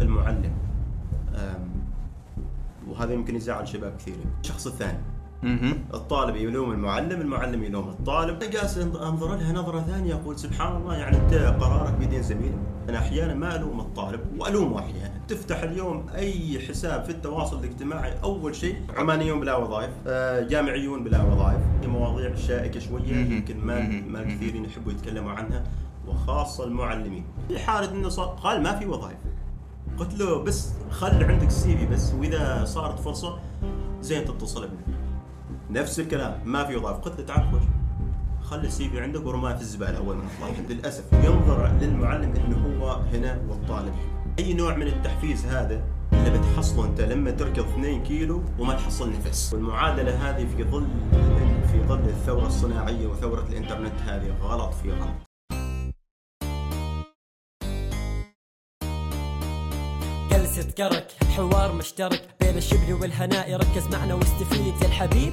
المعلم. وهذا يمكن يزعل شباب كثيرين. الشخص الثاني. الطالب يلوم المعلم المعلم يلوم الطالب. جالس أنظر لها نظرة ثانية أقول سبحان الله يعني أنت قرارك بيدين زميلك أنا أحيانا ما ألوم الطالب وألومه أحيانا. تفتح اليوم أي حساب في التواصل الاجتماعي أول شيء عمانيون بلا وظائف آه، جامعيون بلا وظائف. مواضيع شائكة شوية. يمكن ما. ما كثيرين يحبوا يتكلموا عنها وخاصة المعلمين. في حالة إنه قال ما في وظائف. قلت له بس خلي عندك السي في بس وإذا صارت فرصة زين تتصل بنا نفس الكلام ما في وظائف. قلت له تعال خش خلي السي في عندك ورماه في الزباله أول ما تطلع. للأسف ينظر للمعلم إنه هو هنا والطالب. أي نوع من التحفيز هذا اللي بتحصله أنت لما تركض 2 كيلو وما تحصل نفس. والمعادلة هذه في ظل في ظل الثورة الصناعية وثورة الإنترنت هذه غلط في غلط. جلسة كرك حوار مشترك بين الشبل والهناء. ركز معنا واستفيد يا الحبيب.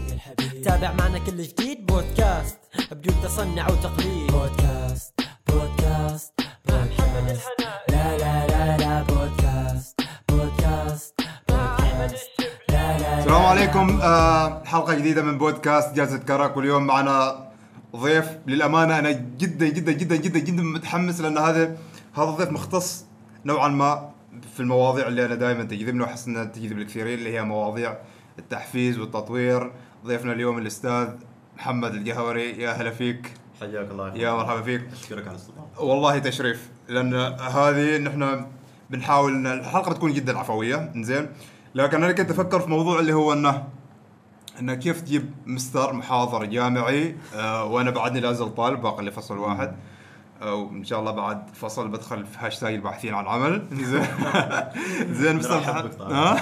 تابع معنا كل جديد. بودكاست بدون تصنع وتقليد. بودكاست بودكاست بودكاست. لا لا لا لا بودكاست بودكاست بودكاست. لا لا السلام عليكم. آه، حلقة جديدة من بودكاست جلسة كرك واليوم معنا ضيف. للأمانة أنا جدا جدا جدا جدا جدا متحمس لأن هذا هذا الضيف مختص نوعا ما في المواضيع اللي أنا دائما تجذبني وأحس إنها تجذب الكثيرين اللي هي مواضيع التحفيز والتطوير. ضيفنا اليوم الأستاذ محمد الجهوري. يا هلا فيك. حياك الله يا مرحبا فيك. أشكرك على الاستضافة. والله تشريف لأن هذه نحن بنحاول إن الحلقة بتكون جدا عفوية زين لكن أنا كنت أفكر في موضوع اللي هو إنه إنه كيف تجيب مستر محاضر جامعي؟ آه وأنا بعدني لازل طالب باقي لي فصل واحد. آه، وان شاء الله بعد فصل بدخل في هاشتاج الباحثين عن عمل. زين. زين؟ مرحبا.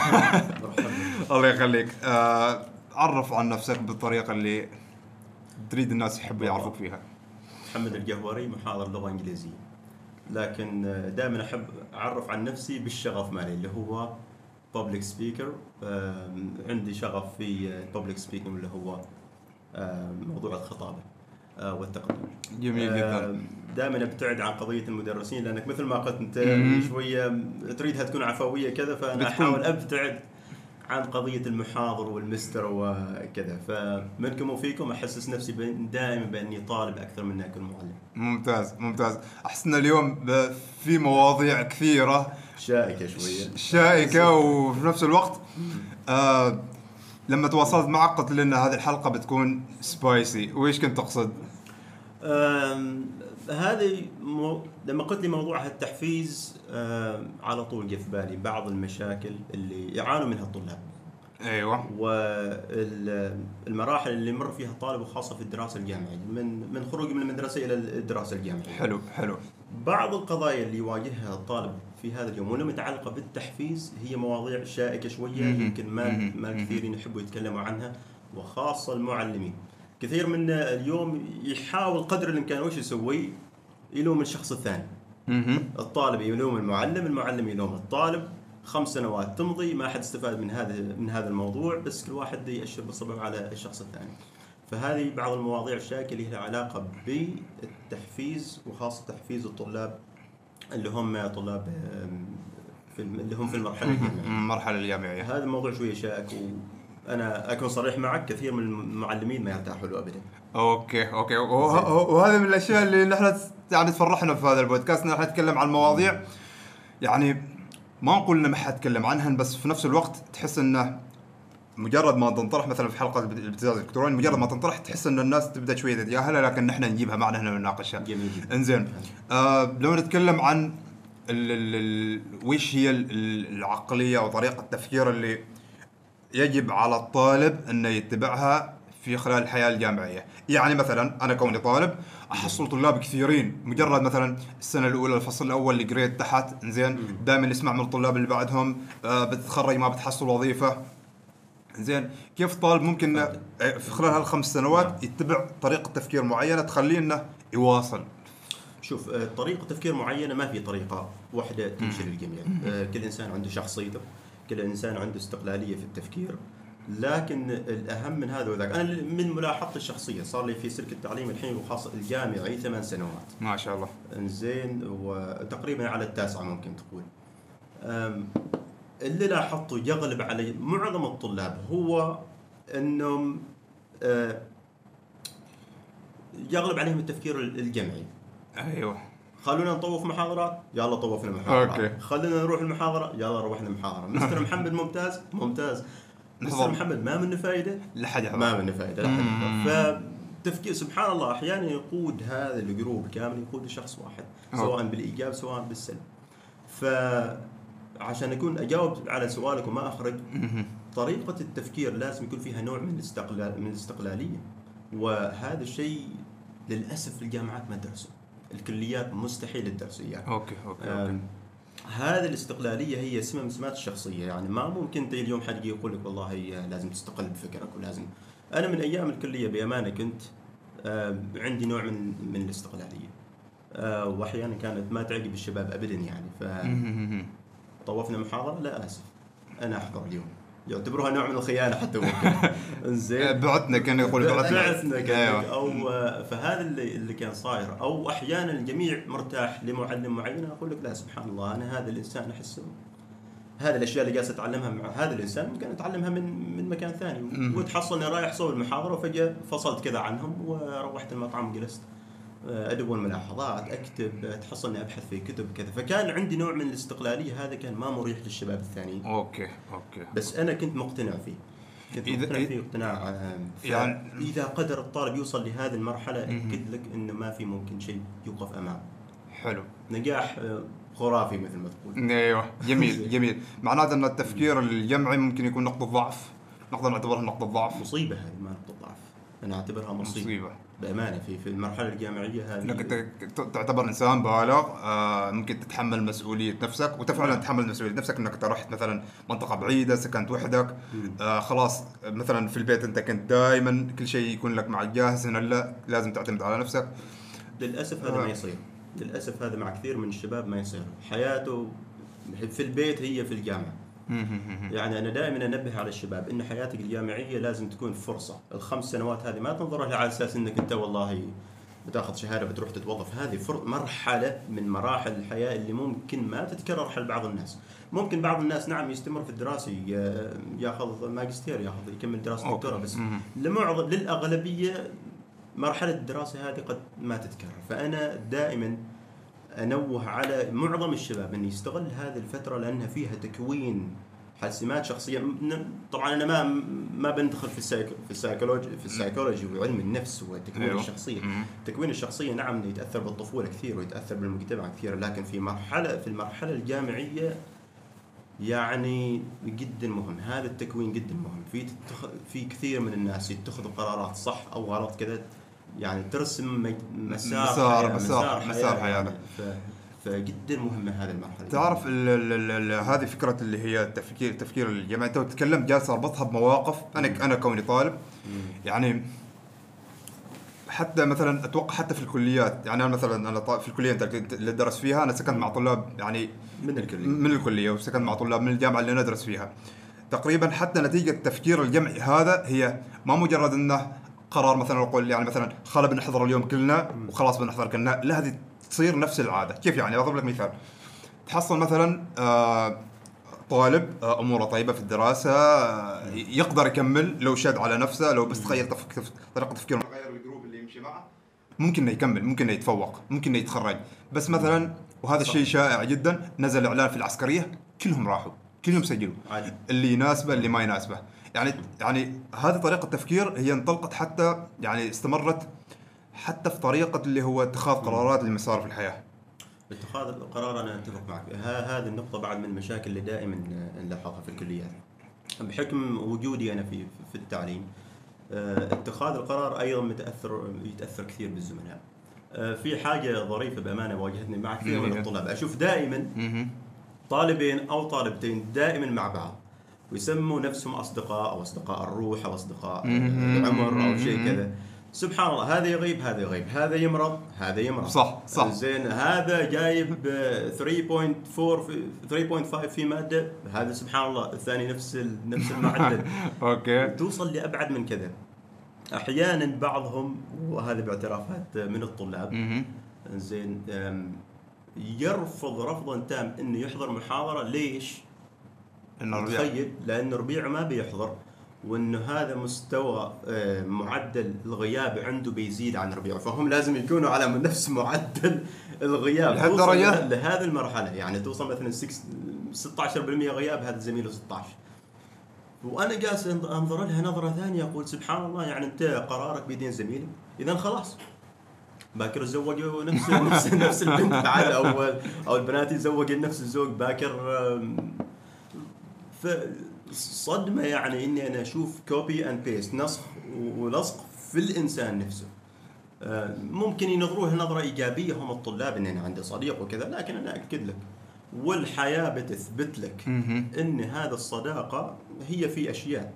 الله يخليك. آه عرف عن نفسك بالطريقة اللي تريد الناس يحبوا يعرفوك فيها. محمد الجهوري محاضر لغة إنجليزية. لكن دائما أحب أعرف عن نفسي بالشغف مالي اللي هو public speaker عندي شغف في ال public speaking اللي هو موضوع الخطابة. آه، والتقديم جميل جدا. دائما ابتعد عن قضية المدرسين لأنك مثل ما قلت أنت. شوية تريدها تكون عفوية كذا فأنا أحاول أبتعد عن قضية المحاضر والمستر وكذا. فمنكم وفيكم أحسس نفسي دائما بأني طالب أكثر من أكون معلم. ممتاز ممتاز. احس ان اليوم في مواضيع كثيرة. شائكة شوية. شائكة وفي نفس الوقت آه لما تواصلت معك قلت لي إن هذه الحلقة بتكون سبايسي وإيش كنت تقصد؟ هذه مو... لما قلت لي موضوع التحفيز على طول جه في بالي بعض المشاكل اللي يعانوا منها الطلاب. أيوه. والمراحل اللي مر فيها الطالب وخاصة في الدراسة الجامعية من من خروجه من المدرسة إلى الدراسة الجامعية. حلو حلو. بعض القضايا اللي يواجهها الطالب في هذا اليوم واللي متعلقة بالتحفيز هي مواضيع شائكة شوية. يمكن ما. ما. كثيرين يحبوا يتكلموا عنها وخاصة المعلمين كثير منا اليوم يحاول قدر الإمكان وش يسوي يلوم الشخص الثاني. الطالب يلوم المعلم المعلم يلوم الطالب خمس سنوات تمضي ما حد استفاد من هذا من هذا الموضوع بس كل واحد يأشر بالصبع على الشخص الثاني فهذه بعض المواضيع الشائكة اللي لها علاقة بالتحفيز وخاصة تحفيز الطلاب اللي هم طلاب في اللي هم في المرحله الجامعيه المرحله الجامعيه هذا الموضوع شوية شائك وأنا أكون صريح معك كثير من المعلمين ما يرتاحوا له ابدا. okay okay. وه- وه- وهذه من الأشياء اللي نحن يعني تفرحنا في هذا البودكاست نحن نتكلم عن مواضيع يعني ما نقول ان ما حنتكلم عنها بس في نفس الوقت تحس إنه مجرد ما تنطرح مثلا في حلقة الابتزاز الإلكتروني مجرد ما تنطرح تحس إن الناس تبدأ شوية تتجاهلها لكن نحن نجيبها معنا هنا ونناقشها إنزين. آه لو نتكلم عن ال ال ال وش هي ال- ال- العقلية أو طريقة التفكير اللي يجب على الطالب إنه يتبعها في خلال الحياة الجامعية، يعني مثلا أنا كوني طالب أحصل طلاب كثيرين. مجرد مثلا السنة الأولى الفصل الأول الجريد تحت. زين دائما نسمع من الطلاب اللي بعدهم آه بتتخرج ما بتحصل وظيفة. زين كيف طالب ممكن إنه في خلال هالخمس سنوات يتبع طريقة تفكير معينة تخليه إنه يواصل؟ شوف آه، طريقة تفكير معينة ما في طريقة واحدة تمشي للجميع. آه، كل إنسان عنده شخصيته كل إنسان عنده استقلالية في التفكير. لكن الأهم من هذا وذاك أنا من ملاحظتي الشخصية صار لي في سلك التعليم الحين وخاصة الجامعي ثمان سنوات. ما شاء الله. إنزين وتقريبا على التاسعة ممكن تقول. اللي لاحظته يغلب علي معظم الطلاب هو انهم آه، يغلب عليهم التفكير الجمعي. أيوه. خلونا نطوف محاضرات يلا طوفنا محاضرات أوكي. خلونا نروح المحاضرة يلا روحنا محاضرة. مستر محمد ممتاز؟ ممتاز. مستر. محمد ما منه فائده لا حد يحضر. ما منه فائده لا حد يحضر. فتفكير سبحان الله أحيانا يقود هذا ال group كامل يقود شخص واحد سواء بالإيجاب سواء بالسلب. فعشان أكون أجاوب على سؤالك وما أخرج طريقة التفكير لازم يكون فيها نوع من الاستقلال من الاستقلالية. وهذا الشيء للأسف الجامعات ما تدرسه. الكليات مستحيل تدرس اياه okay okay okay. أم، هذه الاستقلالية هي سمه من سمات الشخصية يعني. ما ممكن تجي اليوم حد يقول لك والله لازم تستقل بفكرك ولازم. أنا من أيام الكلية بأمانة كنت عندي نوع من من الاستقلالية. آه، وأحيانا كانت ما تعجب الشباب ابدا يعني. فطوفنا محاضرة؟ لا اسف أنا أحضر اليوم. يعتبروها نوع من الخيانة حتى ممكن. إنزين. بعتنا كان يقول بعتنا بعثنا كذلك أيوه. أو فهذا اللي اللي كان صاير. أو أحيانا الجميع مرتاح لمعلم معين أقول لك لا سبحان الله أنا هذا الإنسان احس هذه الأشياء اللي جالس أتعلمها مع هذا الإنسان ممكن أتعلمها من من مكان ثاني. وتحصل اني رايح صوب المحاضرة وفجاه فصلت كذا عنهم وروحت المطعم وجلست ادون ملاحظات أكتب آه، تحصل اني أبحث في كتب كذا. فكان عندي نوع من الاستقلالية هذا كان ما مريح للشباب الثانيين. okay okay. بس أنا كنت مقتنع فيه. كنت إذا- مقتنع فيه اقتناع آه، يعني- إذا قدر الطالب يوصل لهذه المرحلة. أكد لك إنه ما في ممكن شيء يوقف امامه حلو. نجاح آه، خرافي مثل ما تقول. أيوه جميل جميل. معناته أن التفكير الجمعي ممكن يكون نقطة ضعف. نقدر نعتبرها نقطة ضعف. مصيبة هذه ما نقطة ضعف. أنا أعتبرها مصيبة, مصيبة. بأمانة في في المرحلة الجامعية هذه. إنك أنت تعتبر إنسان بالغ آه ممكن تتحمل مسؤولية نفسك وتفعلا تتحمل مسؤولية نفسك إنك أنت رحت مثلا منطقة بعيدة سكنت وحدك. آه خلاص مثلا في البيت أنت كنت دائما كل شيء يكون لك مع جاهز هنا لا لازم تعتمد على نفسك. للأسف هذا آه. ما يصير. للأسف هذا مع كثير من الشباب ما يصير. حياته في البيت هي في الجامعة. يعني أنا دائما أنبه على الشباب إن حياتك الجامعية لازم تكون فرصة، الخمس سنوات هذه ما تنظر لها على أساس إنك أنت والله بتاخذ شهادة بتروح تتوظف، هذه. مرحلة من مراحل الحياة اللي ممكن ما تتكرر حل بعض الناس. ممكن بعض الناس نعم يستمر في الدراسة ياخذ ماجستير ياخذ يكمل دراسة. دكتوراه بس. لمعظم للأغلبية مرحلة الدراسة هذه قد ما تتكرر، فأنا دائما أنوه على معظم الشباب إنه يستغل هذه الفترة لأنها فيها تكوين سمات شخصية طبعا أنا ما ما بندخل في في ال psychology في ال psychology وعلم النفس وتكوين أيوه. الشخصية. تكوين الشخصية نعم يتأثر بالطفولة كثير ويتأثر بالمجتمع كثير لكن في مرحله في المرحلة الجامعية يعني جدا مهم هذا التكوين جدا مهم في. في كثير من الناس يتخذوا قرارات صح أو غلط كذا يعني ترسم مسار مسار- حياة مسار- مسار. يعني ف... فجدا مهمة هذه المرحلة. تعرف ال ال ال ال هذه فكرة اللي هي التفكير التفكير الجماعي أنت تتكلم جالس أربطها بمواقف أنا أنا كوني طالب يعني حتى مثلا أتوقع حتى في الكليات يعني أنا مثلا أنا في الكلية أنت اللي درس فيها أنا سكنت مع طلاب يعني من الكلية. من الكلية وسكنت مع طلاب من الجامعة اللي ندرس فيها. تقريبا حتى نتيجة التفكير الجمعي هذا هي ما مجرد إنه قرار مثلا أقول يعني مثلا خلا بنحضر اليوم كلنا وخلاص بنحضر كلنا. لا هذه تصير نفس العادة. كيف يعني؟ أضرب لك مثال. تحصل مثلا آه طالب آه أموره طيبة في الدراسة آه يقدر يكمل لو شد على نفسه لو بس تغير طريقة تفكيره غير الجروب اللي يمشي معه. ممكن إنه يكمل ممكن إنه يتفوق ممكن إنه يتخرج. بس مثلا وهذا الشيء شائع جدا نزل إعلان في العسكرية كلهم راحوا كلهم سجلوا. عادي. اللي يناسبه اللي ما يناسبه. يعني يعني هذه طريقة تفكير هي انطلقت حتى يعني استمرت حتى في طريقة اللي هو اتخاذ قرارات للمسار في الحياة. اتخاذ القرار أنا أتفق معك. هذه النقطة بعد من المشاكل اللي دائما نلاحظها في الكليات بحكم وجودي أنا في في التعليم آه، اتخاذ القرار أيضا متأثر يتأثر كثير بالزملاء. آه، في حاجة ظريفة بأمانة واجهتني مع كثير من. الطلاب. أشوف دائما طالبين أو طالبتين دائما مع بعض. ويسموا نفسهم أصدقاء أو أصدقاء الروح أو أصدقاء. العمر أو شيء. كذا سبحان الله هذا يغيب هذا يغيب هذا يمرض هذا يمرض صح، صح. زين هذا جايب آه، 3.4 في 3.5 في مادة هذا سبحان الله الثاني نفس نفس المعدل أوكي توصل لأبعد من كذا أحيانا بعضهم وهذا باعترافات من الطلاب. زين يرفض رفضا تام إنه يحضر محاضرة ليش؟ إنه الربيع تخيل لأنه ربيع ما بيحضر وإنه هذا مستوى آه، معدل الغياب عنده بيزيد عن ربيع. فهم لازم يكونوا على نفس معدل الغياب. توصل لهالدرجة؟ لهذه المرحلة. يعني توصل مثلا 6 16% غياب هذا زميله 16 وأنا جالس أنظر لها نظرة ثانية أقول سبحان الله يعني أنت قرارك بيدين زميلك اذا خلاص. باكر تزوجوا نفس نفس نفس البنت بعد أو أو البنات يتزوجوا نفس الزوج باكر فصدمه يعني إني أنا أشوف copy and paste نسخ ولصق في الإنسان نفسه أه، ممكن ينظروها نظرة إيجابية هم الطلاب ان أنا عندي صديق وكذا لكن أنا أكد لك والحياة بتثبت لك. إن هذه الصداقة هي في أشياء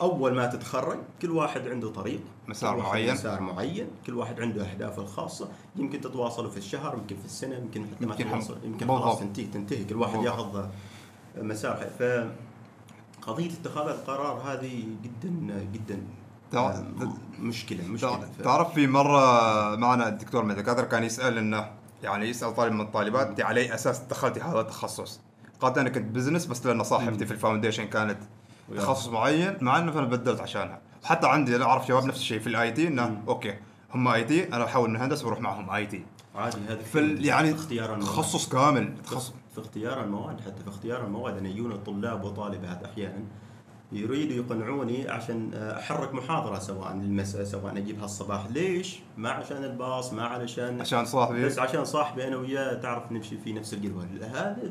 أول ما تتخرج كل واحد عنده طريق مسار معين. مسار معين كل واحد عنده اهدافه الخاصة يمكن تتواصلوا في الشهر يمكن في السنة يمكن حتى ما تتواصل يمكن. خلاص تنتهي تنتهي كل واحد. ياخذ مسار حي- ف قضية اتخاذ القرار هذه جدا جدا آه، مشكلة مشكلة تعرف في مرة معنا الدكتور من الدكاتره كان يسأل إنه يعني يسأل طالب من الطالبات انت على أي أساس دخلتي هذا التخصص؟ قالت أنا كنت business بس لأن صاحبتي في ال foundation كانت. تخصص معين مع إنه أنا بدلت عشانها حتى عندي أعرف شباب نفس الشيء في ال IT إنه. okay هم IT أنا بحاول من هندسه بروح معهم IT عادي هذا في يعني اختيار المواد. تخصص كامل. تخصص في اختيار المواد حتى في اختيار المواد أنا يجون الطلاب وطالبات أحيانا يريدوا يقنعوني عشان أحرك محاضرة سواء المساء سواء اجيبها الصباح ليش؟ ما عشان الباص ما علشان عشان صاحبي. بس عشان صاحبي أنا وياه تعرف نمشي في نفس القلوه هذا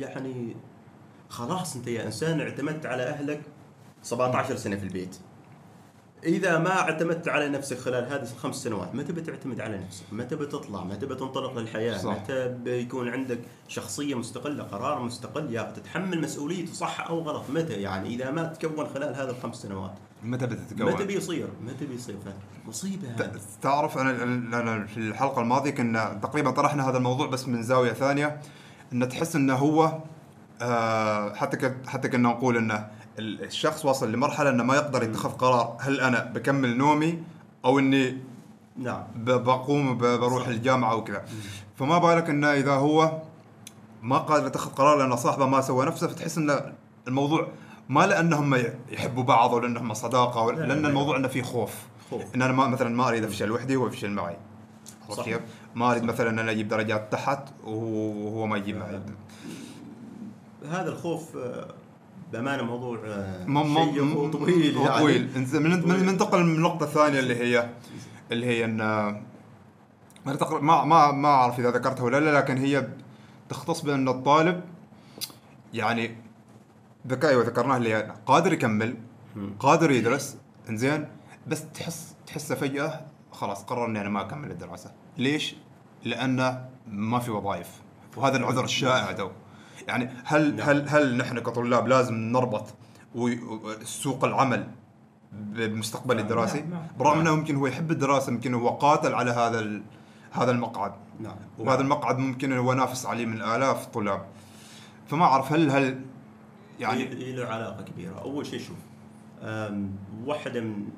يعني خلاص أنت يا إنسان اعتمدت على أهلك 17 سنة في البيت. إذا ما اعتمدت على نفسك خلال هذه الخمس سنوات متى بتعتمد على نفسك متى بتطلع متى بتنطلق للحياة صح. متى بيكون عندك شخصية مستقلة قرار مستقل يا تتحمل مسؤوليته صح أو غلط. متى يعني؟ إذا ما تكون خلال هذه الخمس سنوات. متى متى بتتكون؟ بيصير؟ متى بيصير؟ مصيبة تعرف أنا في الحلقة الماضية كنا تقريبا طرحنا هذا الموضوع بس من زاوية ثانية إن تحس إنه هو آه حتى حتى كنا نقول إنه الشخص واصل لمرحلة إنه ما يقدر يتخذ قرار هل أنا بكمل نومي أو إني نعم بقوم بروح صح. الجامعة وكذا فما بالك إنه إذا هو ما قادر يتخذ قرار لأن صاحبه ما سوى نفسه فتحس إن الموضوع ما لأنهم يحبوا بعض أو لأنهم صداقة ولا- لا، لأن لا. الموضوع إنه في خوف خوف. إن أنا ما مثلا ما أريد أفشل وحدي وهو يفشل معي عرفت. كيف؟ ما أريد مثلا إن أنا أجيب درجات تحت وهو وهو ما يجيب معي هذا الخوف آه، بأمانة موضوع آه، شيق وطويل هو يعني. طويل طويل. ننتقل من النقطه الثانية اللي هي اللي هي إن تقر- ما ما ما أعرف إذا ذكرتها ولا لا لكن هي تختص بأن الطالب يعني ذكائي وذكرناه اللي قادر يكمل. قادر يدرس إنزين بس تحس تحسه فجأة خلاص قرر إني أنا ما أكمل الدراسة ليش؟ لأنه ما في وظائف وهذا العذر الشائع تو يعني هل نعم. هل هل نحن كطلاب لازم نربط سوق العمل بمستقبل نعم، الدراسي نعم، نعم. برغم نعم. أنه ممكن هو يحب الدراسة يمكن هو قاتل على هذا هذا المقعد نعم وهذا المقعد ممكن هو نافس عليه من آلاف الطلاب فما أعرف هل هل يعني له علاقة كبيرة أول شيء شوف واحدة من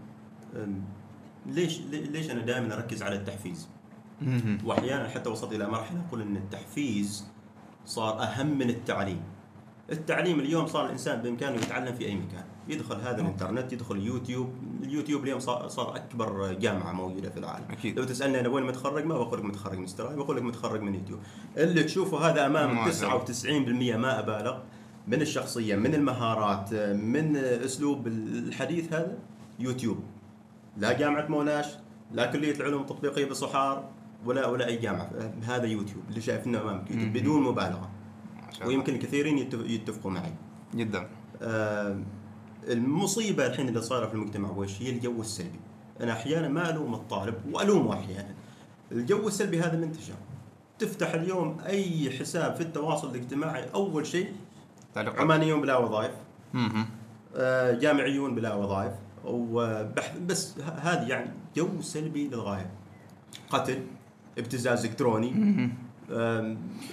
ليش لي- ليش أنا دائما أركز على التحفيز. واحيانا حتى وصلت إلى مرحلة أقول إن التحفيز صار أهم من التعليم. التعليم اليوم صار الإنسان بإمكانه يتعلم في أي مكان. يدخل هذا الإنترنت يدخل يوتيوب اليوتيوب اليوم صار, أكبر جامعة موجودة في العالم. أكيد. لو تسألني أنا وين متخرج ما بقول لك متخرج من ستراليا بقول لك متخرج من يوتيوب. اللي تشوفه هذا الله. 99% ما أبالغ. من الشخصية من المهارات من أسلوب الحديث هذا؟ يوتيوب. لا جامعة موناش لا كلية العلوم التطبيقية بصحار. ولا ولا أي جامعة. هذا يوتيوب اللي شايفينه أمامك يوتيوب. بدون مبالغة. ويمكن الكثيرين يتف- يتفقوا معي. جدا. آه، المصيبة الحين اللي صايرة في المجتمع وش؟ هي الجو السلبي. أنا أحيانا ما ألوم الطالب وألومه أحيانا. الجو السلبي هذا منتشر. تفتح اليوم أي حساب في التواصل الاجتماعي أول شيء تعليقات. عمانيون بلا وظائف. آه، جامعيون بلا وظائف. وبحث بس هذه يعني جو سلبي للغاية. قتل. ابتزاز إلكتروني.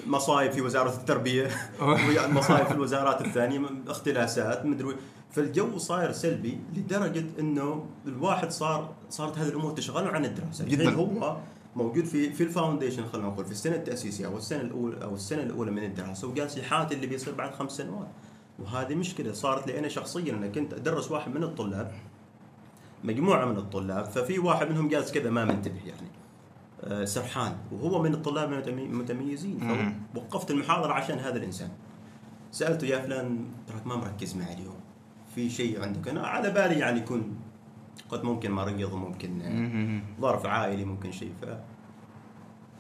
مصايب في وزارة التربية. مصايب في الوزارات الثانية اختلاسات مدري فالجو صاير سلبي لدرجة إنه الواحد صار صارت هذه الأمور تشغله عن الدراسة. جداً. هو موجود في في ال foundation خلينا نقول في السنة التأسيسية أو السنة الاولى أو السنة الأولى من الدراسة وقال يحاتي اللي بيصير بعد خمس سنوات. وهذه مشكلة صارت لي أنا شخصيا. أنا كنت أدرس واحد من الطلاب مجموعة من الطلاب ففي واحد منهم جالس كذا ما منتبه يعني. سرحان. وهو من الطلاب المتمي- المتميزين. فوقفت المحاضرة عشان هذا الإنسان. سألته يا فلان تراك ما مركز معي اليوم. في شيء عندك؟ أنا على بالي يعني يكون قد ممكن مريض وممكن آه،. ظرف عائلي ممكن شيء. ف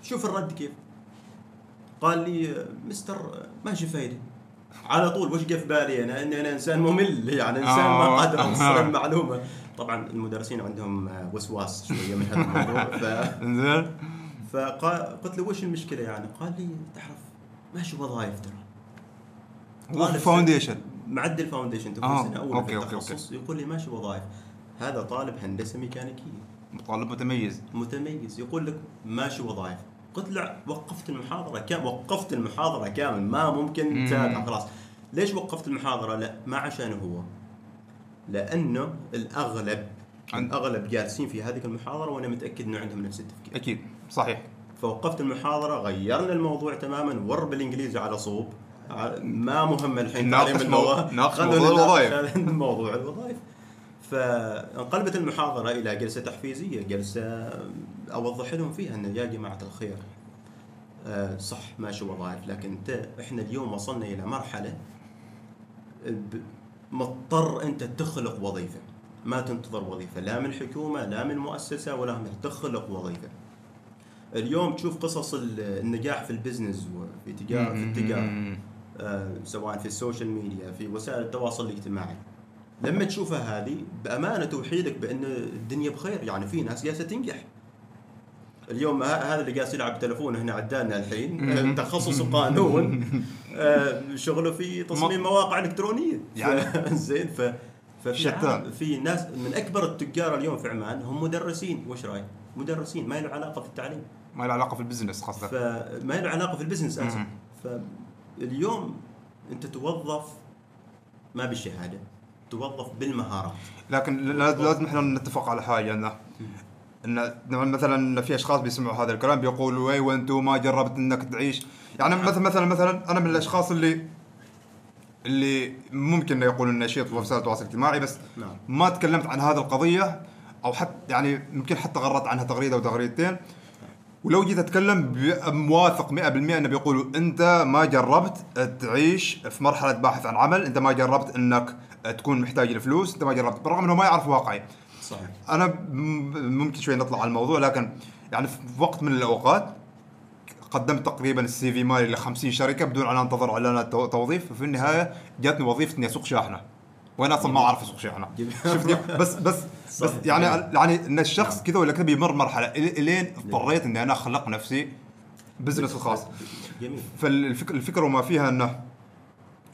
شوف الرد كيف. قال لي آه، مستر آه، ماشي فايده على طول وش جا في بالي؟ أنا اني أنا إنسان ممل يعني إنسان ما آه. قادر أوصل المعلومة. طبعا المدرسين عندهم آه، وسواس شوية من هذا الموضوع. ف انزين فقلت له وش المشكلة يعني؟ قال لي تعرف ماشي وظائف ترى؟ foundation معدل foundation تكون آه، سنة أولى okay، في okay، التخصص. يقول لي ماشي وظائف؟ هذا طالب هندسة ميكانيكية. طالب متميز. متميز. يقول لك ماشي وظائف؟ قلت له وقفت المحاضرة كامل وقفت المحاضرة كامل ما ممكن خلاص. ليش وقفت المحاضرة؟ لا ما عشانه هو. لأنه الاغلب عن- الأغلب جالسين في هذه المحاضرة وأنا متأكد إنه عندهم نفس التفكير. أكيد صحيح. فوقفت المحاضرة غيرنا الموضوع تماما ور بالانجليزي على صوب. ما مهم الحين ناقش موضوع الوظائف. موضوع الوظائف. فانقلبت المحاضرة إلى جلسة تحفيزية جلسة أوضح لهم فيها أن يا جماعة الخير آه، صح ماشي وظائف لكن إحنا اليوم وصلنا إلى مرحلة ب- مضطر أنت تخلق وظيفة. ما تنتظر وظيفة. لا من الحكومة لا من مؤسسة ولا من تخلق وظيفة. اليوم تشوف قصص ال- النجاح في ال business وفي تجاره في التجاره. آه، سواء في ال social media في وسائل التواصل الاجتماعي. لما تشوفها هذه بأمانة توحي لك بأن الدنيا بخير. يعني في ناس جالسة تنجح. اليوم هذا اللي جالس يلعب تلفون هنا عدانا الحين. تخصص قانون. شغله في تصميم مواقع إلكترونية. يعني- زين ف ففي في ناس من أكبر التجار اليوم في عمان هم مدرسين. وش رأيك؟ مدرسين ما له علاقة في التعليم. ما له علاقة في البزنس خاصة. فما له علاقة في ال business اسف. فاليوم أنت توظف ما بالشهادة توظف بالمهارات. لكن لا- لازم إحنا نتفق على حاجة إنه إن مثلا في أشخاص بيسمعوا هذا الكلام بيقولوا وي وأنتم ما جربت إنك تعيش يعني مثلا مثلا مثلا أنا من الأشخاص اللي اللي ممكن يقولوا نشيط في وسائل التواصل الاجتماعي بس نعم. ما تكلمت عن هذه القضية أو حتى يعني يمكن حتى غردت عنها تغريدة أو تغريدتين ولو جيت أتكلم موافق 100% إنه بيقولوا أنت ما جربت تعيش في مرحلة باحث عن عمل، أنت ما جربت إنك تكون محتاج لفلوس، أنت ما جربت بالرغم انه ما يعرف واقعي. صحيح. أنا ممكن شوي نطلع على الموضوع لكن يعني في وقت من الأوقات قدمت تقريبا ال CV مالي ل 50 شركة بدون ان انتظر اعلانات تو- توظيف وفي النهاية جاتني وظيفة إني أسوق شاحنة. وأنا أصلا ما أعرف أسوق شاحنة. جميل. شفت؟ كيف؟ بس بس بس. يعني يعني إن الشخص كذا ولا كذا بيمر مرحلة إلين اضطريت إني أنا أخلق نفسي business الخاص. جميل. فالفكرة الفكرة وما فيها إنه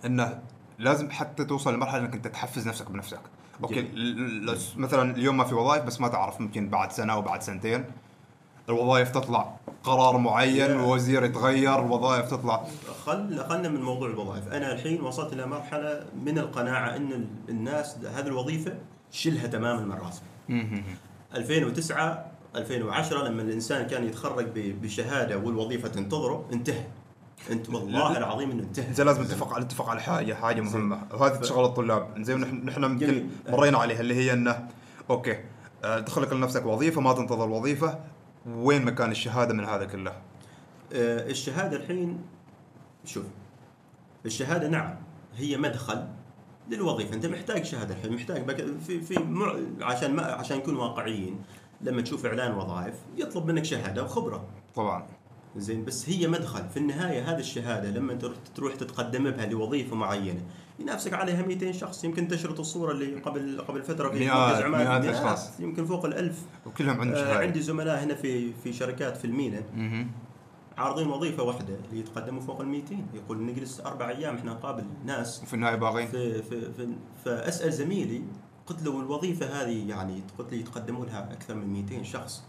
إنه لازم حتى توصل لمرحلة إنك أنت تحفز نفسك بنفسك. أوكي مثلا اليوم ما في وظائف بس ما تعرف ممكن بعد سنة أو بعد سنتين الوظائف تطلع. قرار معين Yeah. وزير يتغير الوظائف تطلع. خل خلنا من موضوع الوظائف. أنا الحين وصلت إلى مرحلة من القناعة إن ال- الناس هذه الوظيفة شيلها تماما من راسك 2009 2010 لما الإنسان كان يتخرج بشهادة والوظيفة تنتظره انتهى. انت والله العظيم إنه انتهى. انت لازم نتفق على نتفق على حاجة حاجة مهمة. وهذه تشغل الطلاب. زين نحن يمكن. مرينا عليها اللي هي إنه أوكي آه، تخلق لنفسك وظيفة ما تنتظر وظيفة. وين مكان الشهادة من هذا كله؟ آه، الشهادة الحين شوف الشهادة نعم هي مدخل للوظيفة. أنت محتاج شهادة الحين محتاج بك في في مع عشان ما عشان نكون واقعيين لما تشوف إعلان وظائف يطلب منك شهادة وخبرة. طبعا. زين بس هي مدخل. في النهاية هذه الشهادة لما تروح تروح تتقدم بها لوظيفة معينة ينافسك عليها 200 شخص. يمكن تشرط الصورة اللي قبل قبل فترة في مركز عمان مئات أشخاص. يمكن فوق الألف. وكلهم عندهم آه شهادة. عندي زملاء هنا في في شركات في المينا. عارضين وظيفة واحدة اللي يتقدموا فوق ال 200 يقول نجلس أربع أيام إحنا نقابل ناس. وفي النهاية باغين. في في, في فأسأل زميلي قلت له الوظيفة هذه يعني قلت لي يتقدموا لها أكثر من 200 شخص.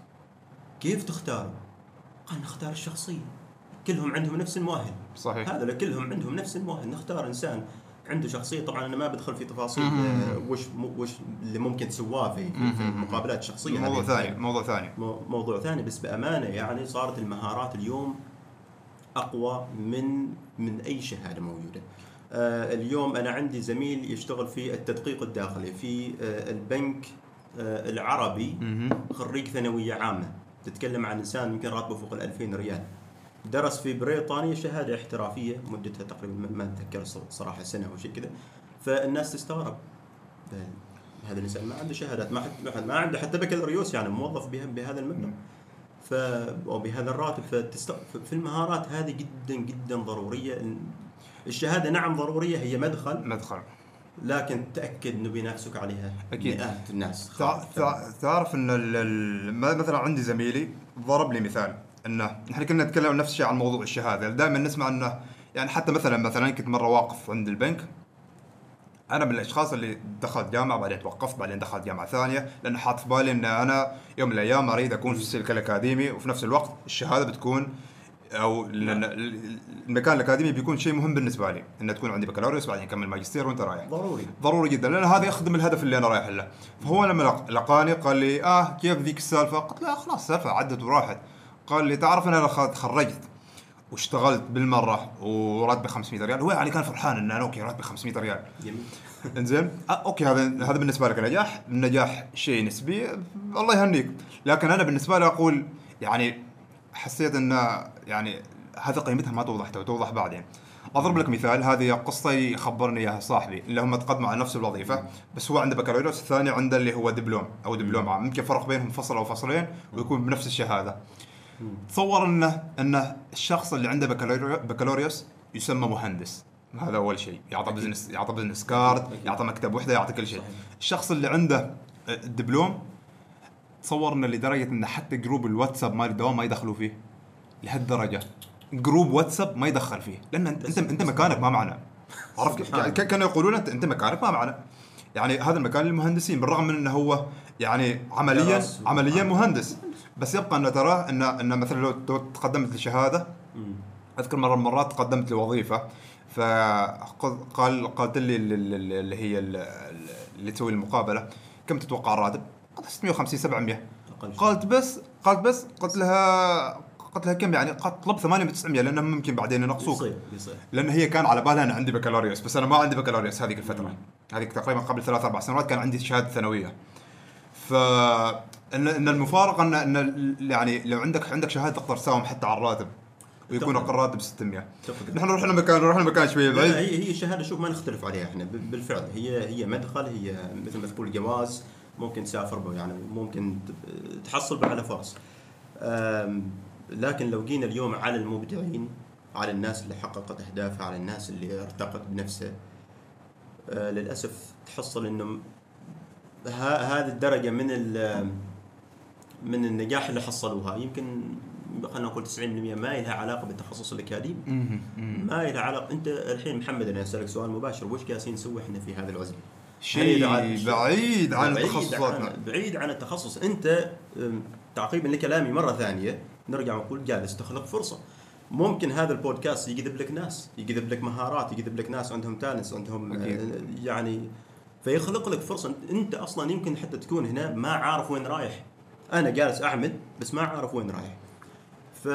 كيف تختاروا؟ قال نختار الشخصيه كلهم عندهم نفس المؤهل. صحيح. هذا كلهم عندهم نفس المؤهل. نختار إنسان عنده شخصية. طبعا أنا ما بدخل في تفاصيل آه، وش وش اللي ممكن سواه في, في المقابلات الشخصيه موضوع. ثاني موضوع ثاني. مو- موضوع ثاني بس بأمانة يعني صارت المهارات اليوم أقوى من من أي شهادة موجودة. آه اليوم أنا عندي زميل يشتغل في التدقيق الداخلي في آه البنك آه العربي خريج ثانوية عامة. تتكلم عن إنسان يمكن راتبه فوق ال 2000 ريال. درس في بريطانيا شهادة احترافية مدتها تقريبا ما- أتذكر صراحة سنة أو شيء كذا. فالناس تستغرب. هذا الإنسان ما عنده شهادات ما حد ما عنده حتى بكالوريوس يعني موظف بهذا المبلغ. ف أو بهذا الراتب. فتست... في المهارات هذه جدا جدا ضرورية. الشهادة نعم ضرورية هي مدخل. مدخل. لكن تأكد إنه بينافسك عليها أكيد. مئات الناس تع- تع- تعرف إن ال- ال- ما- مثلا عندي زميلي ضرب لي مثال إنه نحن كنا نتكلم نفس الشيء عن موضوع الشهادة دائما نسمع إنه يعني حتى مثلا مثلا كنت مرة واقف عند البنك أنا من الأشخاص اللي دخلت جامعة بعدين توقفت بعدين دخلت جامعة ثانية لأن حاط في بالي إن أنا يوم من الأيام أريد أكون في السلك الأكاديمي وفي نفس الوقت الشهادة بتكون أو لأن ال- المكان الأكاديمي بيكون شيء مهم بالنسبة لي ان تكون عندي بكالوريوس بعدين أكمل ماجستير وأنت رايح. ضروري. ضروري جدا لأن هذا يخدم الهدف اللي أنا رايح له. فهو لما لق- لقاني قال لي آه كيف ذيك السالفة؟ قلت له خلاص سالفة عدت وراحت. قال لي تعرف أنا تخرجت واشتغلت بالمرة وراتبي 500 ريال هو يعني كان فرحان ان أنا okay راتبي 500 ريال. جميل. إنزين؟ آه okay هذا هذا بالنسبة لك نجاح؟ النجاح شيء نسبي الله يهنيك. لكن أنا بالنسبة لي أقول يعني حسيت ان يعني هذه قيمتها ما توضح تو توضح بعدين. أضرب لك مثال هذه قصة يخبرني إياها صاحبي اللي هم تقدموا على نفس الوظيفة بس هو عنده بكالوريوس الثاني عنده اللي هو دبلوم أو دبلوم عام. يمكن فرق بينهم فصل أو فصلين ويكون بنفس الشهاده تصور إنه إنه الشخص اللي عنده بكالوريو- بكالوريوس يسمى مهندس. هذا أول شيء. يعطى business يعطى business card. يعطى مكتب وحدة يعطي كل شيء. الشخص اللي عنده الدبلوم تصور إنه لدرجة إنه حتى group الواتساب مال الدوام ما يدخلوا فيه. لهالدرجة group واتساب ما يدخل فيه لأن انت انت, أنت مكانك ما معنا عرفت ك- كانوا يقولون انت أنت مكانك ما معنا يعني هذا المكان للمهندسين بالرغم من إنه هو يعني عمليا. عمليا مهندس بس يبقى انه تراه ان إن مثلا لو تقدمت لشهادة. أذكر مره من المرات تقدمت لوظيفة فقال قالت لي ال- ال- اللي هي ال- اللي تسوي المقابلة كم تتوقع الراتب؟ قلت 650 700 أقل شيء. قالت بس قالت بس قلت لها قلت لها كم يعني؟ قالت طلب 800 900 لانهم ممكن بعدين ينقصوك. يصير يصير. لأن هي كان على بالها أنا عندي بكالوريوس بس أنا ما عندي بكالوريوس هذيك الفترة. هذيك تقريبا قبل ثلاث أربع سنوات كان عندي شهادة ثانوية. ف ان المفارقة ان إن يعني لو عندك عندك شهادة تقدر تساوم حتى على الراتب ويكون. أقل راتب 600 اتفق. نحن رحنا مكان رحنا مكان شوية بعيد هي هي الشهاده شوف ما نختلف عليها إحنا ب- بالفعل. هي هي مدخل هي مثل ما تقول جواز ممكن تسافر يعني ممكن تحصل على فرص. لكن لو جينا اليوم على المبدعين على الناس اللي حققت أهدافها على الناس اللي ارتقت بنفسها أه، للأسف تحصل إنه م- ه- هذه الدرجة من من النجاح اللي حصلوها. يمكن خلينا نقول 90% ما لها علاقة بالتخصص الأكاديمي. ما لها علاقة. أنت الحين محمد أنا أسألك سؤال مباشر. وش جالسين نسوي إحنا في هذا العزلة؟ شيء بعيد عن عن بعيد عن التخصص. أنت تعقيبا لكلامي مرة ثانية. نرجع ونقول جالس تخلق فرصة. ممكن هذا البودكاست يجذب لك ناس يجذب لك مهارات يجذب لك ناس عندهم تالنتس عندهم أكيد. آه، يعني فيخلق لك فرصة. أنت أصلا يمكن حتى تكون هنا ما عارف وين رايح. أنا جالس أعمل بس ما عارف وين رايح. ف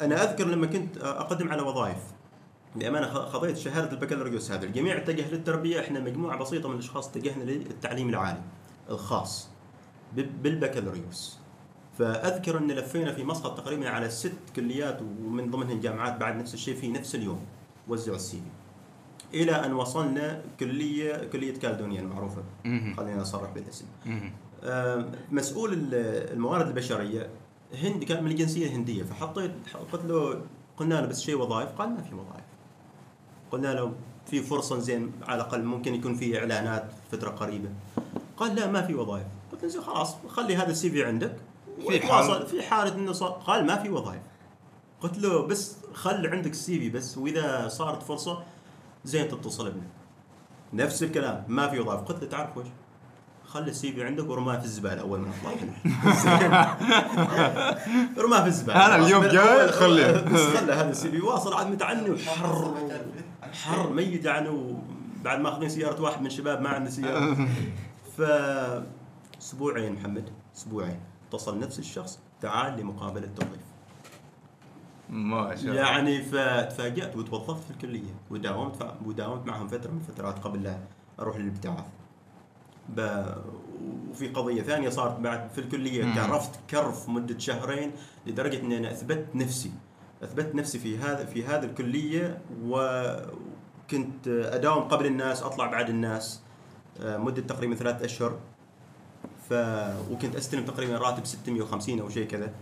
أنا أذكر لما كنت أقدم على وظائف. بامانه خ- خذيت شهادة البكالوريوس هذا الجميع اتجه للتربية. إحنا مجموعة بسيطة من الأشخاص اتجهنا للتعليم العالي الخاص بالبكالوريوس. فأذكر أن لفينا في مسقط تقريبا على ست كليات ومن ضمنهم جامعات بعد نفس الشيء في نفس اليوم. وزعوا السي في. إلى أن وصلنا كليه كلية كالدونيا المعروفة. خلينا نصرح بالاسم. مسؤول ال- الموارد البشرية هندي كان من الجنسية الهندية فحطيت قلت له قلنا له بس شيء وظائف؟ قال ما في وظائف. قلنا له في فرصة زين على الأقل ممكن يكون في إعلانات فترة قريبة. قال لا ما في وظائف. قلت له خلاص خلي هذا السي في عندك. في حال- في حالة إنه صار قال ما في وظائف. قلت له بس خل عندك السي في بس وإذا صارت فرصة زين تتصل بنا. نفس الكلام ما في وظائف. قلت له تعرف وش خلي السي في عندك ورماه في الزبالة أول ما نطلع رماه في الزبالة. أنا اليوم جاي، خليه. بس خله هذا السي في واصل عاد متعني وحر. حر ميت يعني وبعد ماخذين سيارة واحد من الشباب ما عنده سيارة. ف أسبوعين محمد أسبوعين. اتصل نفس الشخص تعال لمقابلة توظيف ما شاء الله. يعني فتفاجأت وتوظفت في الكلية وداومت ف... وداومت معهم فترة من الفترات قبل لا أروح للابتعاث. ب... وفي قضية ثانية صارت بعد في الكلية مم. كرفت كرف مدة شهرين لدرجة أني أنا أثبت نفسي. أثبت نفسي في هذا في هذه الكلية وكنت أداوم قبل الناس أطلع بعد الناس آه، مدة تقريبا ثلاثة أشهر. ف وكنت أستلم تقريبا راتب 650 أو شيء كذا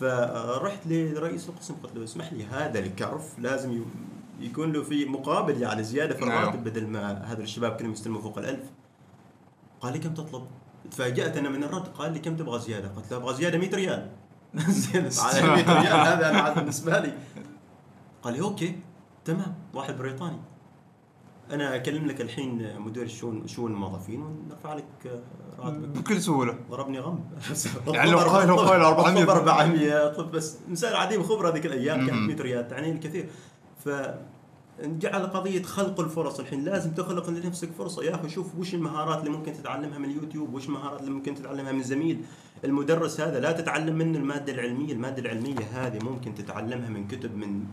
فرحت لرئيس القسم قلت له اسمح لي هذا الكرف لازم يكون له في مقابل يعني زيادة في نعم. الراتب بدل ما هذول الشباب كلهم يستلموا فوق الألف قال لي كم تطلب؟ تفاجأت أنا من الرد قال لي كم تبغى زيادة؟ قلت له أبغى زيادة 100 ريال زين على 100 ريال هذا أنا عاد بالنسبة لي قال لي okay تمام واحد بريطاني أنا أكلم لك الحين مدير الشؤون شؤون الموظفين ونرفع لك آه، راتبك. بكل سهولة. ضربني غم. يعني لو قال- لو قال 400 اطلب 400 اطلب بس انسان عديم خبرة ذيك الأيام كانت مم. 100 ريال تعني الكثير. ف جعل قضية خلق الفرص الحين. لازم تخلق لنفسك فرصة. يا أخي شوف وش المهارات اللي ممكن تتعلمها من اليوتيوب وش المهارات اللي ممكن تتعلمها من زميل. المدرس هذا لا تتعلم منه المادة العلمية. المادة العلمية هذه ممكن تتعلمها من كتب من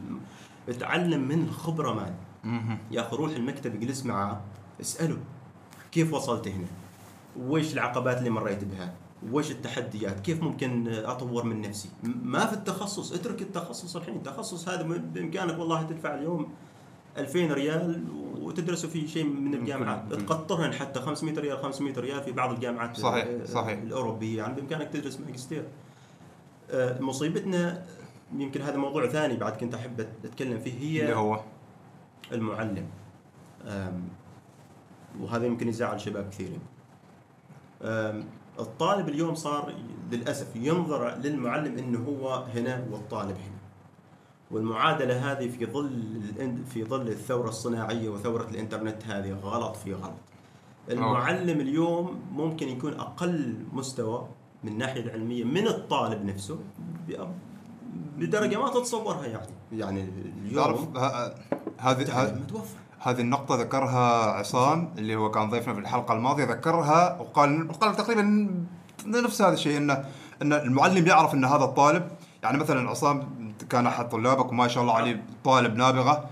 تعلم من الخبرة مان مهم. يا أخي روح المكتب اجلس معاه اسأله كيف وصلت هنا؟ وش العقبات اللي مريت بها؟ وش التحديات؟ كيف ممكن أطور من نفسي؟ ما في التخصص اترك التخصص الحين، التخصص هذا بإمكانك والله تدفع اليوم 2000 ريال وتدرسوا فيه شيء من الجامعات،. تقطرهن حتى 500 ريال 500 ريال في بعض الجامعات صحيح، صحيح. الأوروبية يعني بإمكانك تدرس ماجستير. آه، مصيبتنا يمكن هذا موضوع ثاني بعد كنت أحب أتكلم فيه هي اللي هو؟ المعلم. وهذا يمكن يزعل شباب كثيرين. الطالب اليوم صار للأسف ينظر للمعلم انه هو هنا والطالب هنا. والمعادلة هذه في ظل في ظل الثورة الصناعية وثورة الإنترنت هذه غلط في غلط. المعلم اليوم ممكن يكون أقل مستوى من الناحية العلمية من الطالب نفسه بدرجه ما تتصورها يعني. يعني اليوم هذه متوفر. هذه النقطة ذكرها عصام اللي هو كان ضيفنا في الحلقة الماضية ذكرها وقال قال تقريبا نفس هذا الشيء انه إن المعلم يعرف إن هذا الطالب يعني مثلا عصام كان أحد طلابك وما شاء الله عليه طالب نابغة.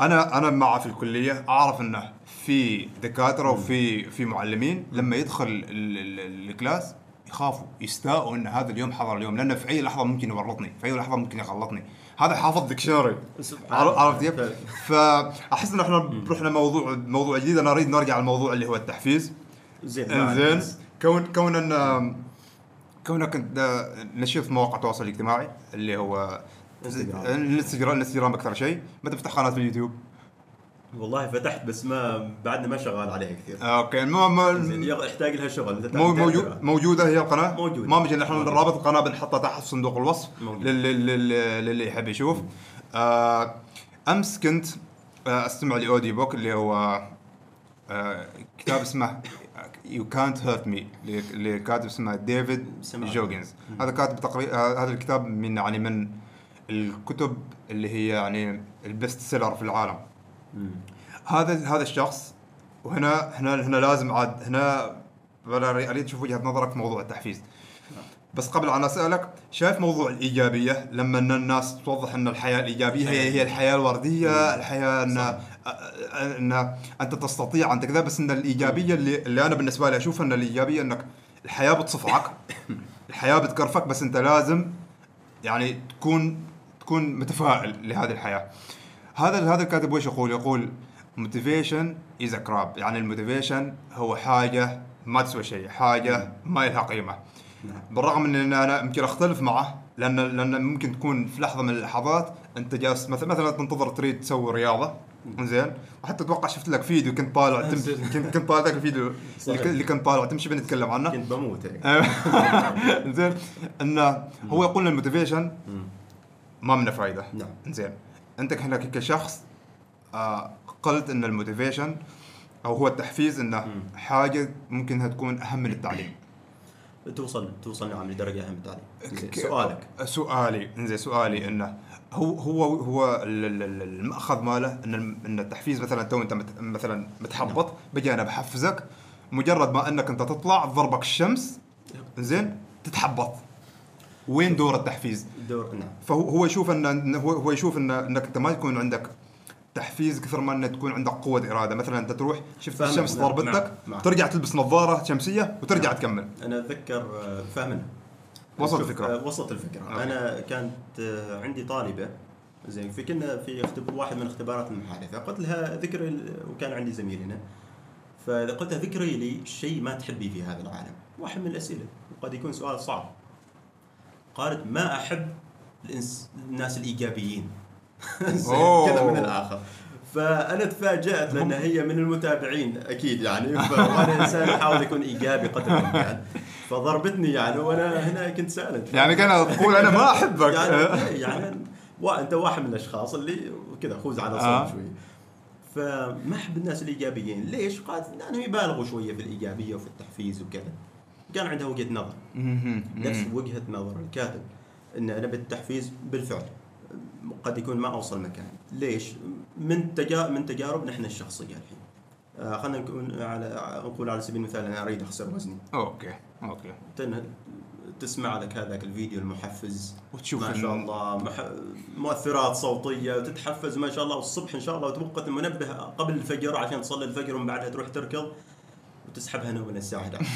أنا أنا معه في الكلية أعرف إنه في دكاترة وفي في معلمين. لما يدخل ال- ال- الكلاس يخافوا يستاءوا إن هذا اليوم حضر اليوم لأنه في أي لحظة ممكن يورطني في أي لحظة ممكن يغلطني. هذا حافظ dictionary. عرفت كيف؟ فأحس إن إحنا رحنا موضوع موضوع جديد. أنا أريد نرجع الموضوع اللي هو التحفيز. زين. إنزين. كون كون إن كونك انت نشيط في مواقع التواصل الاجتماعي اللي هو انستغرام. الانستغرام الانستغرام أكثر شيء. ما تفتح قناة في اليوتيوب. والله فتحت بس ما بعدنا ما شغال عليها كثير okay ما ما يحتاج لها شغل مو موجود موجودة هي القناة موجودة. ما مشي موجودة. رابط القناة بنحطها تحت صندوق الوصف. للي, للي, للي يحب يشوف آه أمس كنت آه أستمع ل audiobook اللي هو آه كتاب اسمه يو كانت هيرت مي لكاتب اسمه ديفيد. جوجينز هذا كاتب تقريبا هذا الكتاب من يعني من الكتب اللي هي يعني ال best seller في العالم. هذا هذا الشخص وهنا هنا هنا لازم عاد هنا أريد أشوف وجهة نظرك في موضوع التحفيز. بس قبل أن أسألك شايف موضوع الإيجابية؟ لما إن الناس توضح إن الحياة الإيجابية هي هي الحياة الوردية الحياة ان إن أنت تستطيع انت كذا بس إن الإيجابية اللي, اللي أنا بالنسبة لي أشوف إن الإيجابية إنك الحياة بتصفعك الحياة بتكرفك بس أنت لازم يعني تكون تكون متفائل لهذه الحياة. هذا هذا الكاتب وش يقول؟ يقول motivation is crap يعني ال motivation هو حاجة ما تسوى شيء، حاجة ما لها قيمة. بالرغم من إن أنا يمكن أختلف معه لأن لأن ممكن تكون في لحظة من اللحظات أنت جالس مثلا مثلا تنتظر تريد تسوي رياضة. زين وحتى أتوقع شفت لك فيديو كنت طالع تم... كنت كنت طالع ذاك الفيديو اللي, كنت طالع تمشي بنتكلم عنه. كنت بموت يعني. زين إنه هو يقول ال motivation. ما منه فايدة. نعم. زين أنت هنا كشخص آه قلت إن ال motivation أو هو التحفيز إنه حاجة ممكن تكون أهم من التعليم توصل توصل نعم لدرجة أهم التعليم زين، ك- سؤالك. سؤالي إنزين سؤالي إنه هو هو هو ال- ال- ال- المأخذ ماله إن إن التحفيز مثلا تو أنت مثلا متحبط بجي أنا بحفزك مجرد ما إنك أنت تطلع ضربك الشمس زين تتحبط. وين دور التحفيز؟ دور نعم فهو هو يشوف ان هو هو يشوف ان أنك أنت ما يكون عندك تحفيز كثر ما أنك تكون عندك قوة إرادة مثلا أنت تروح شفت الشمس نعم، ضربتك نعم، نعم. ترجع تلبس نظارة شمسية وترجع نعم. تكمل أنا أتذكر آه، فاهمنا وصل شوف، الفكرة. آه، وصلت الفكرة أوكي. أنا كانت آه، عندي طالبة زين في كنا في. واحد من اختبارات المحادثة قلت لها ذكري وكان عندي زميل هنا فقلت لها ذكري لي شيء ما تحبي في هذا العالم واحد من الأسئلة وقد يكون سؤال صعب قالت ما أحب الإنس... الناس الإيجابيين. كذا من الآخر. فأنا تفاجأت لأن هي من المتابعين أكيد يعني. وأنا انسان احاول اكون إيجابي قدر الإمكان. فضربتني يعني وأنا هنا كنت سألت. يعني كان تقول أنا ما أحبك. يعني يعني وا- أنت واحد من الأشخاص اللي كذا خوز على صوت آه. شوي. فما أحب الناس الإيجابيين. ليش؟ قالت لأنهم يبالغوا شوية في الإيجابية وفي التحفيز وكذا. كان عندها وجهة نظر. نفس وجهة نظر الكاتب إن أنا بالتحفيز بالفعل قد يكون ما أوصل مكان. ليش؟ من تجا من تجارب نحن الشخصية الحين. آه خلينا نكون على نقول على سبيل المثال أنا أريد أخسر وزني. okay okay. تسمع لك هذاك الفيديو المحفز. وتشوف ما شاء الله مح... مؤثرات صوتية وتتحفز ما شاء الله والصبح إن شاء الله وتوقت المنبه قبل الفجر عشان تصلي الفجر ومن بعدها تروح تركض. وتسحبها نوم من الساعة 11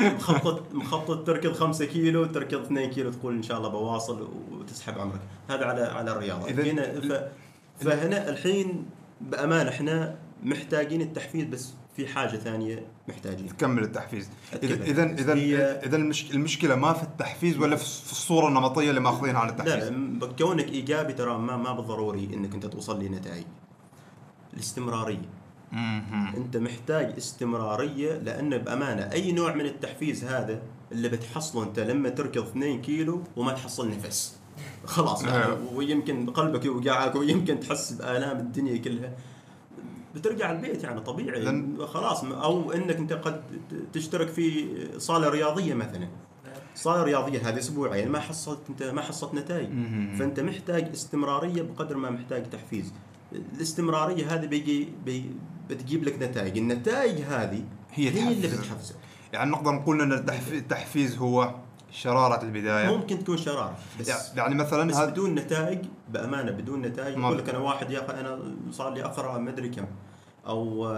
مخطط مخطط تركض 5 كيلو تركض 2 كيلو تقول إن شاء الله بواصل وتسحب عمرك. هذا على على الرياضة. هنا ف... فهنا الحين بامانه إحنا محتاجين التحفيز بس في حاجة ثانية محتاجين. تكمل التحفيز. اذا. اذا إذا المشكلة ما في التحفيز ولا في الصورة النمطية اللي ماخذينها عن التحفيز. لا كونك إيجابي ترى ما ما بالضروري إنك أنت توصل لنتائج. الاستمرارية. أنت محتاج استمرارية لأن بأمانة أي نوع من التحفيز هذا اللي بتحصله أنت لما تركض 2 كيلو وما تحصل نفس. خلاص يعني آه. ويمكن قلبك يوقعك ويمكن تحس بآلام الدنيا كلها. بترجع البيت يعني طبيعي. خلاص أو إنك أنت قد تشترك في صالة رياضية مثلا. صالة رياضية هذه أسبوعين ما حصلت أنت ما حصلت نتائج. فأنت محتاج استمرارية بقدر ما محتاج تحفيز. الاستمرارية هذه بيجي بي بتجيب لك نتائج. النتائج هذه هي هي اللي تحفز. بتحفزك. يعني نقدر نقول إن التحف- التحفيز هو شرارة البداية. ممكن تكون شرارة. بس يعني مثلا بس بدون نتائج بأمانة بدون نتائج. يقول لك أنا واحد يا أخي أنا صار لي أقرأ ما ادري كم أو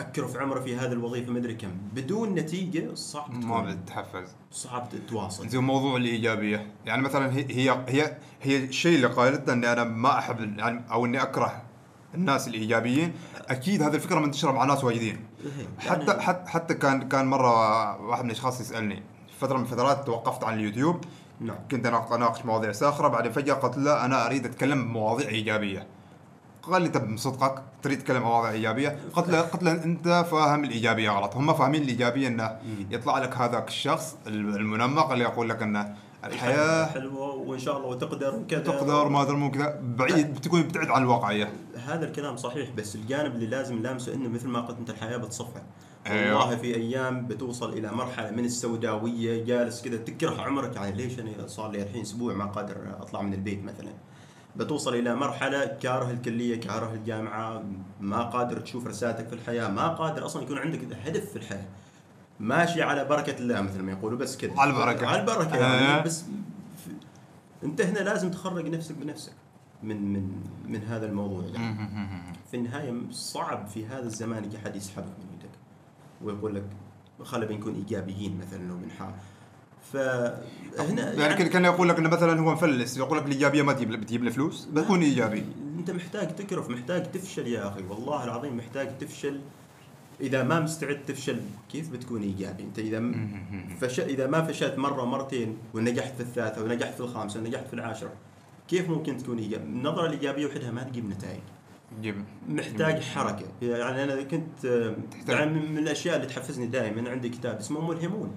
آم، اكرف عمره في هذه الوظيفة ما أدري كم. بدون نتيجة صعب ما بتتحفز صعب تتواصل. زي موضوع الإيجابية. يعني مثلا هي هي هي, هي الشيء اللي قالته إني أنا ما أحب يعني أو إني أكره الناس الإيجابيين. أكيد هذه الفكرة منتشرة مع ناس واجدين. إيه، حتى يعني- حتى حتى كان كان مرة واحد من الأشخاص يسألني فترة من الفترات توقفت عن اليوتيوب. نعم. كنت أنا أناقش مواضيع ساخرة بعدين فجأة قلت له أنا أريد أتكلم بمواضيع إيجابية. قال لي طب صدقك تريد تتكلم مواضيع إيجابية؟ قلت له قلت له أنت فاهم الإيجابية غلط، هم فاهمين الإيجابية إنه يطلع لك هذاك الشخص المنمق اللي يقول لك إنه الحياة حلوة وإن شاء الله وتقدر وكذا. تقدر ما أدري مو كذا. بعيد بتكون بتعد عن الواقعيه هذا الكلام صحيح بس الجانب اللي لازم نلامسه إنه مثل ما قلت أنت الحياة بتصفى. أيوة. والله في أيام بتوصل إلى مرحلة من السوداوية جالس كذا تكره عمرك يعني ليش أنا صار لي الحين أسبوع ما قادر أطلع من البيت مثلا؟ بتوصل إلى مرحلة كاره الكلية كاره الجامعة ما قادر تشوف رسالتك في الحياة ما قادر أصلا يكون عندك هدف في الحياة. ماشي على بركة الله مثل ما يقولوا بس كذا على البركة. على البركة. يعني بس أنت هنا لازم تخرج نفسك بنفسك من من من هذا الموضوع يعني في النهاية صعب في هذا الزمان يجي حد يسحبك من يدك ويقول لك خلينا بنكون إيجابيين مثلا لو بنحاول. فهنا يعني كان- كان يقول لك إنه مثلا هو مفلس يقول لك الإيجابية ما تجيب بتجيب له فلوس بتكون إيجابي. أنت محتاج تكرف محتاج تفشل يا أخي والله العظيم محتاج تفشل. إذا ما مستعد تفشل كيف بتكون إيجابي؟ أنت إذا فش... إذا ما فشلت مرة مرتين ونجحت في الثالثة ونجحت في الخامسة ونجحت في العاشرة كيف ممكن تكون إيجابي؟ النظرة الإيجابية وحدها ما تجيب نتائج. تجيب محتاج حركة. يعني أنا كنت. يعني من الأشياء اللي تحفزني دائما عندي كتاب اسمه ملهمون.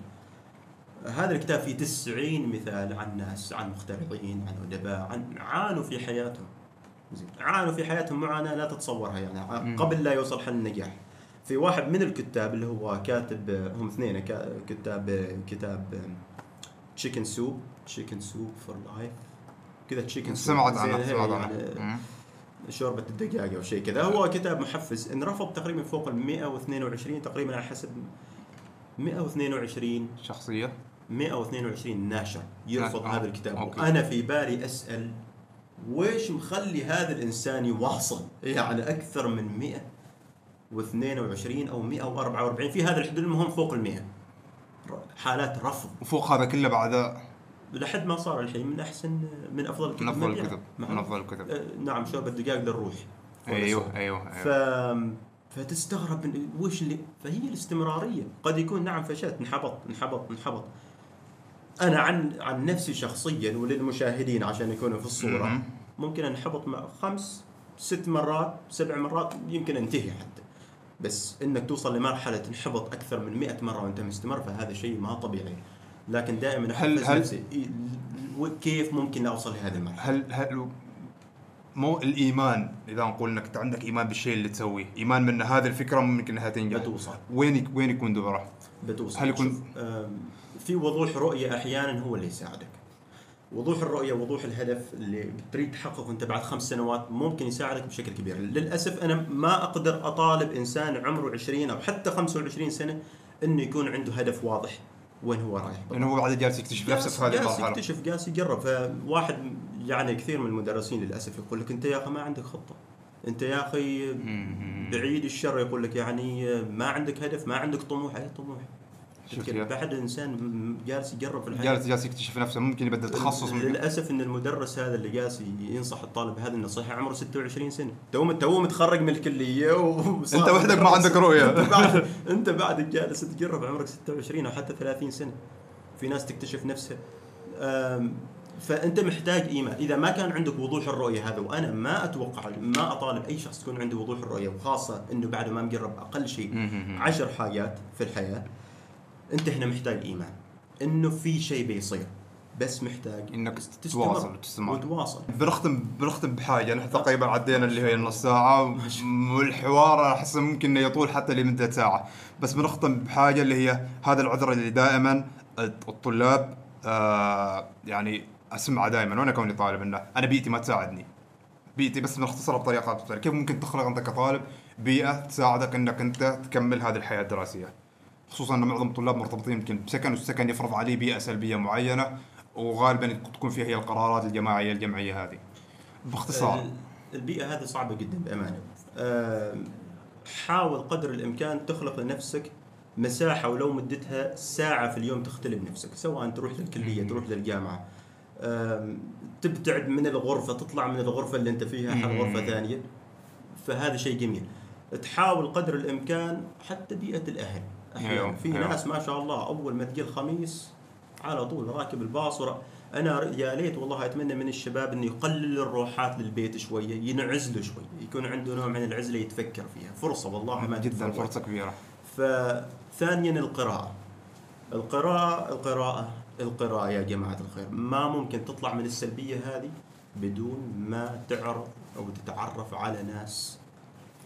هذا الكتاب فيه 90 مثال عن ناس عن مخترعين عن أدباء عن عانوا في حياتهم. زين. عانوا في حياتهم معاناه لا تتصورها يعني. قبل لا يوصل حل النجاح. في واحد من الكتاب اللي هو كاتب هم اثنين كتاب كتاب chicken soup chicken soup for life كذا chicken سمعت عنها سمعت عنها يعني. شوربة الدجاج أو شيء كذا. هو كتاب محفز. انرفض تقريبا فوق ال 122 تقريبا على حسب 122 شخصية. 122 ناشر. يرفض آه، هذا الكتاب. أوكي. أنا في بالي أسأل ويش مخلي هذا الإنسان يواصل؟ يعني أكثر من 122 أو 144 في هذا الحدود المهم فوق ال 100 ر- حالات رفض. وفوق هذا كله بعد؟ لحد ما صار الحين من أحسن من أفضل الكتب من أفضل. الكتب. من أفضل الكتب. آه، نعم شوربة دجاج للروح. أيوه أيوه, ف... أيوة. فتستغرب من وش اللي فهي الاستمرارية. قد يكون نعم فشلت انحبط انحبط انحبط. أنا عن عن نفسي شخصيا وللمشاهدين عشان يكونوا في الصورة مم. ممكن أنحبط مع خمس ست مرات سبع مرات يمكن أنتهي حتى. بس إنك توصل لمرحلة تنحبط أكثر من 100 مرة وأنت مستمر فهذا شيء ما طبيعي. لكن دائما هل- هل- نفسي. كيف ممكن أوصل لهذه المرحلة؟ هل هل مو الإيمان؟ إذا نقول إنك أنت عندك إيمان بالشيء اللي تسويه إيمان من هذه الفكرة ممكن إنها تنجح. بتوصل. وين وين يكون دوره بتوصل. هل يكون- في وضوح رؤية أحيانا هو اللي يساعدك. وضوح الرؤية وضوح الهدف اللي تريد تحققه أنت بعد خمس سنوات ممكن يساعدك بشكل كبير. للأسف أنا ما أقدر أطالب إنسان عمره 20 أو حتى 25 سنة أنه يكون عنده هدف واضح وين هو رايح. لأنه هو بعد جالس يكتشف نفسه في هذه جالس المرحلة. يكتشف جالس يجرب. فواحد يعني كثير من المدرسين للأسف يقول لك أنت يا أخي ما عندك خطة. أنت يا أخي مم. بعيد الشر يقول لك يعني ما عندك هدف ما عندك طموح. أي طموح؟ بعد انسان جالس يجرب في الحياة. جالس جالس يكتشف نفسه ممكن يبدل تخصص ممكن. للأسف إن المدرس هذا اللي جالس ينصح الطالب بهذه النصيحه عمره 26 سنة. تو تو متخرج من الكلية وصار أنت وحدك ما. عندك رؤية. أنت بعد أنت بعد جالس تجرب عمرك 26 أو حتى 30 سنة. في ناس تكتشف نفسها. فأنت محتاج إيمان. إذا ما كان عندك وضوح الرؤية هذا وأنا ما أتوقع ما أطالب أي شخص تكون عنده وضوح الرؤية وخاصة إنه بعد ما مجرب أقل شيء. عشر حاجات في الحياة. انت هنا محتاج إيمان. إنه في شيء بيصير. بس محتاج إنك تستمر. تواصل وتستمر وتواصل. بنختم بنختم بحاجة. نحن تقريبا عدينا اللي هي النص ساعة. والحوار أحس ممكن إنه يطول حتى لمدة ساعة. بس بنختم بحاجة اللي هي هذا العذر اللي دائما الطلاب آه يعني أسمعه دائما. وأنا كوني طالب إنه أنا بيئتي ما تساعدني. بيئتي بس بنختصرها بطريقة. كيف ممكن تخلق أنت كطالب بيئة تساعدك إنك أنت تكمل هذه الحياة الدراسية؟ خصوصا ان معظم الطلاب مرتبطين يمكن بسكن والسكن يفرض عليه بيئة سلبية معينة وغالبا تكون فيها هي القرارات الجماعية الجمعية هذه. باختصار. ال- البيئة هذه صعبة جدا بأمانة. حاول قدر الإمكان تخلق لنفسك مساحة ولو مدتها ساعة في اليوم تختلي بنفسك سواء تروح للكلية. تروح للجامعة. تبتعد من الغرفة تطلع من الغرفة اللي أنت فيها حق مم. غرفة ثانية. فهذا شيء جميل. تحاول قدر الإمكان حتى بيئة الأهل. أحيانا أيوه، في. ناس ما شاء الله أول ما تجي الخميس على طول راكب الباص ورا أنا يا ليت والله أتمنى من الشباب إنه يقلل الروحات للبيت شوية ينعزلوا شوية يكون عنده نوع من العزلة يتفكر فيها فرصة والله ما جدا تتفوت. فرصة كبيرة فثانيا القراءة القراءة القراءة القراءة يا جماعة الخير ما ممكن تطلع من السلبية هذه بدون ما تعرف أو تتعرف على ناس.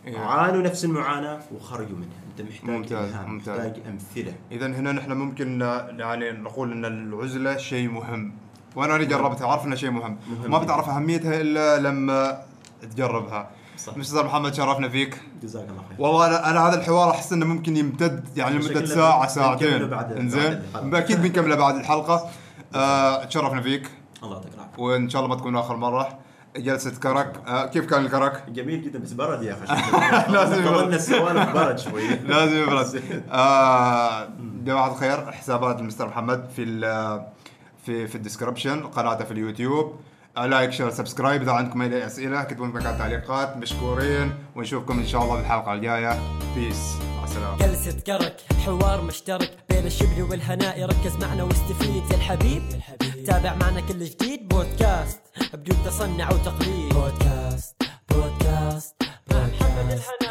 عانوا نفس المعاناة وخرجوا منها. أنت محتاج ممتاز، إلهام، ممتاز. محتاج أمثلة. اذا هنا نحن ممكن يعني نقول إن العزلة شيء مهم. وأنا اللي جربتها عارف إنها شيء مهم, مهم. ما. بتعرف أهميتها إلا لما تجربها. صح. مستر محمد شرفنا فيك. جزاك الله خير. والله أنا أنا هذا الحوار أحس إنه ممكن يمتد يعني لمده شكله ساعة ساعتين. إنزين. أكيد بنكمله بعد الحلقة. آه تشرفنا فيك. الله يعطيك العافية. وإن شاء الله ما تكون آخر مرة. جلسة كرك آه كيف كان الكرك؟ جميل جدا بس برد يا أخي. لازم يبرد. طولنا السوالف برد شوي. لازم يبرد. آه جماعة الخير حسابات المستر محمد في ال- في في ال description قناته في اليوتيوب. آه، like share subscribe. إذا عندكم أي أسئلة اكتبوا في مكان تعليقات. مشكورين. ونشوفكم إن شاء الله بالحلقة الجاية. peace مع السلامة. جلسة كرك حوار مشترك بين الشبل والهناء. ركز معنا واستفيد. يا الحبيب تابع معنا كل جديد. بودكاست. بدون تصنع وتقليد. بودكاست بودكاست بودكاست.